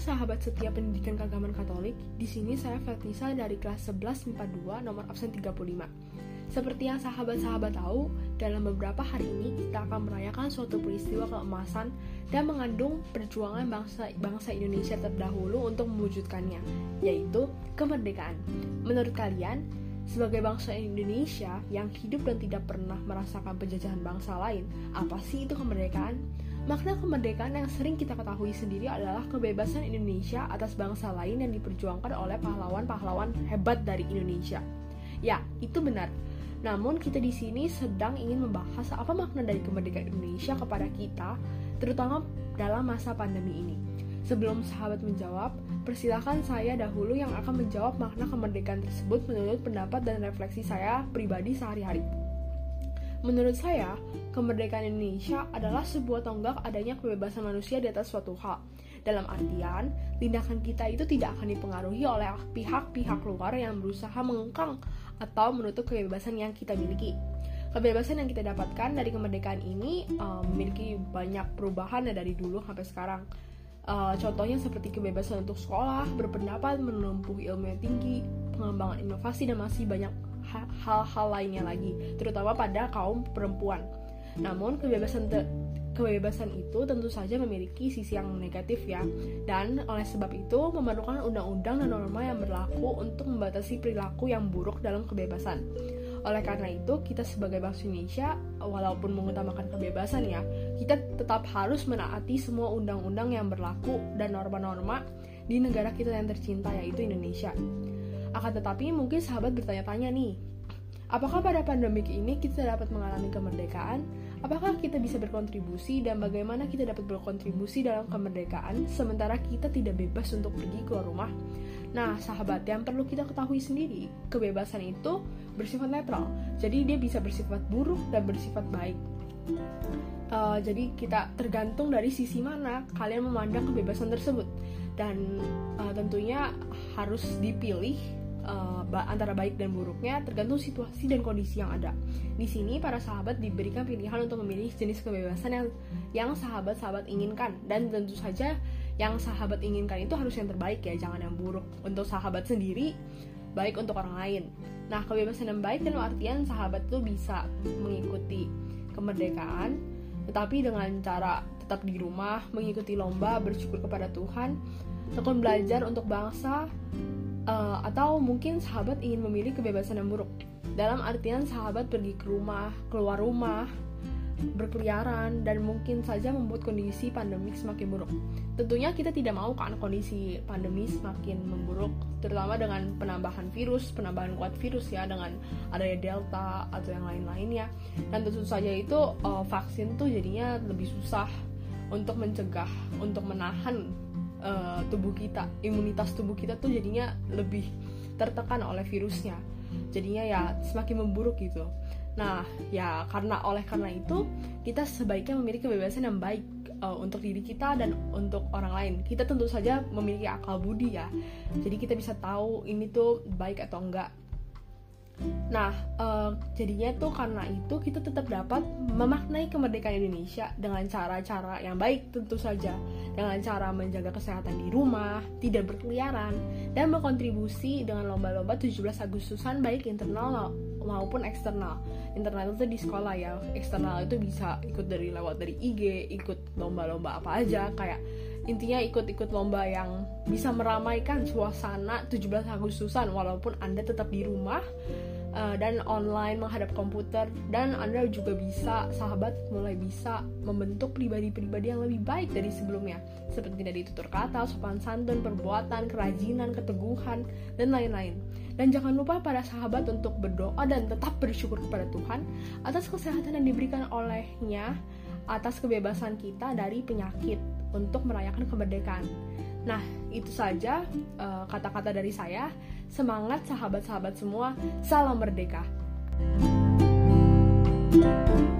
sahabat setia pendidikan keagamaan Katolik. Di sini saya Fatisa dari kelas 11 MIPA 2 nomor absen 35. Seperti yang sahabat-sahabat tahu, dalam beberapa hari ini kita akan merayakan suatu peristiwa keemasan dan mengandung perjuangan bangsa bangsa Indonesia terdahulu untuk mewujudkannya, yaitu kemerdekaan. Menurut kalian, sebagai bangsa Indonesia yang hidup dan tidak pernah merasakan penjajahan bangsa lain, apa sih itu kemerdekaan? Makna kemerdekaan yang sering kita ketahui sendiri adalah kebebasan Indonesia atas bangsa lain yang diperjuangkan oleh pahlawan-pahlawan hebat dari Indonesia. Ya, itu benar. Namun kita di sini sedang ingin membahas apa makna dari kemerdekaan Indonesia kepada kita, terutama dalam masa pandemi ini. Sebelum sahabat menjawab, persilahkan saya dahulu yang akan menjawab makna kemerdekaan tersebut menurut pendapat dan refleksi saya pribadi sehari-hari. Menurut saya, kemerdekaan Indonesia adalah sebuah tonggak adanya kebebasan manusia di atas suatu hal. Dalam artian, tindakan kita itu tidak akan dipengaruhi oleh pihak-pihak luar yang berusaha mengengkang atau menutup kebebasan yang kita miliki. Kebebasan yang kita dapatkan dari kemerdekaan ini um, memiliki banyak perubahan dari dulu sampai sekarang. Uh, contohnya seperti kebebasan untuk sekolah, berpendapat, menempuh ilmu yang tinggi, pengembangan inovasi, dan masih banyak hal-hal lainnya lagi, terutama pada kaum perempuan. Namun kebebasan kebebasan itu tentu saja memiliki sisi yang negatif ya, dan oleh sebab itu memerlukan undang-undang dan norma yang berlaku untuk membatasi perilaku yang buruk dalam kebebasan. Oleh karena itu, kita sebagai bangsa Indonesia, walaupun mengutamakan kebebasan ya, kita tetap harus menaati semua undang-undang yang berlaku dan norma-norma di negara kita yang tercinta yaitu Indonesia. Akan tetapi mungkin sahabat bertanya-tanya nih, apakah pada pandemik ini kita dapat mengalami kemerdekaan? Apakah kita bisa berkontribusi dan bagaimana kita dapat berkontribusi dalam kemerdekaan sementara kita tidak bebas untuk pergi keluar rumah? Nah, sahabat, yang perlu kita ketahui sendiri, kebebasan itu bersifat netral. Jadi dia bisa bersifat buruk dan bersifat baik. Uh, jadi kita tergantung dari sisi mana kalian memandang kebebasan tersebut dan uh, tentunya harus dipilih uh, antara baik dan buruknya tergantung situasi dan kondisi yang ada. Di sini para sahabat diberikan pilihan untuk memilih jenis kebebasan yang yang sahabat-sahabat inginkan dan tentu saja yang sahabat inginkan itu harus yang terbaik ya, jangan yang buruk. Untuk sahabat sendiri baik untuk orang lain. Nah, kebebasan yang baik dan artian sahabat tuh bisa mengikuti kemerdekaan tetapi dengan cara tetap di rumah, mengikuti lomba, bersyukur kepada Tuhan, tekun belajar untuk bangsa, uh, atau mungkin sahabat ingin memilih kebebasan yang buruk. Dalam artian sahabat pergi ke rumah, keluar rumah, berkeliaran dan mungkin saja membuat kondisi pandemik semakin buruk. Tentunya kita tidak mau kan kondisi pandemi semakin memburuk, terutama dengan penambahan virus, penambahan kuat virus ya dengan adanya delta atau yang lain-lainnya. Dan tentu saja itu uh, vaksin tuh jadinya lebih susah untuk mencegah, untuk menahan uh, tubuh kita, imunitas tubuh kita tuh jadinya lebih tertekan oleh virusnya. Jadinya ya semakin memburuk gitu. Nah, ya karena oleh karena itu kita sebaiknya memiliki kebebasan yang baik uh, untuk diri kita dan untuk orang lain. Kita tentu saja memiliki akal budi ya. Jadi kita bisa tahu ini tuh baik atau enggak. Nah, uh, jadinya tuh karena itu kita tetap dapat memaknai kemerdekaan Indonesia dengan cara-cara yang baik tentu saja. Dengan cara menjaga kesehatan di rumah, tidak berkeliaran, dan berkontribusi dengan lomba-lomba 17 Agustusan baik internal maupun eksternal internal itu di sekolah ya eksternal itu bisa ikut dari lewat dari IG ikut lomba-lomba apa aja kayak intinya ikut-ikut lomba yang bisa meramaikan suasana 17 Agustusan walaupun anda tetap di rumah uh, dan online menghadap komputer dan anda juga bisa sahabat mulai bisa membentuk pribadi-pribadi yang lebih baik dari sebelumnya seperti dari tutur kata, sopan santun, perbuatan, kerajinan, keteguhan dan lain-lain. Dan jangan lupa para sahabat untuk berdoa dan tetap bersyukur kepada Tuhan atas kesehatan yang diberikan olehnya, atas kebebasan kita dari penyakit untuk merayakan kemerdekaan. Nah, itu saja eh, kata-kata uh, dari saya. Semangat sahabat-sahabat semua, salam merdeka. thank you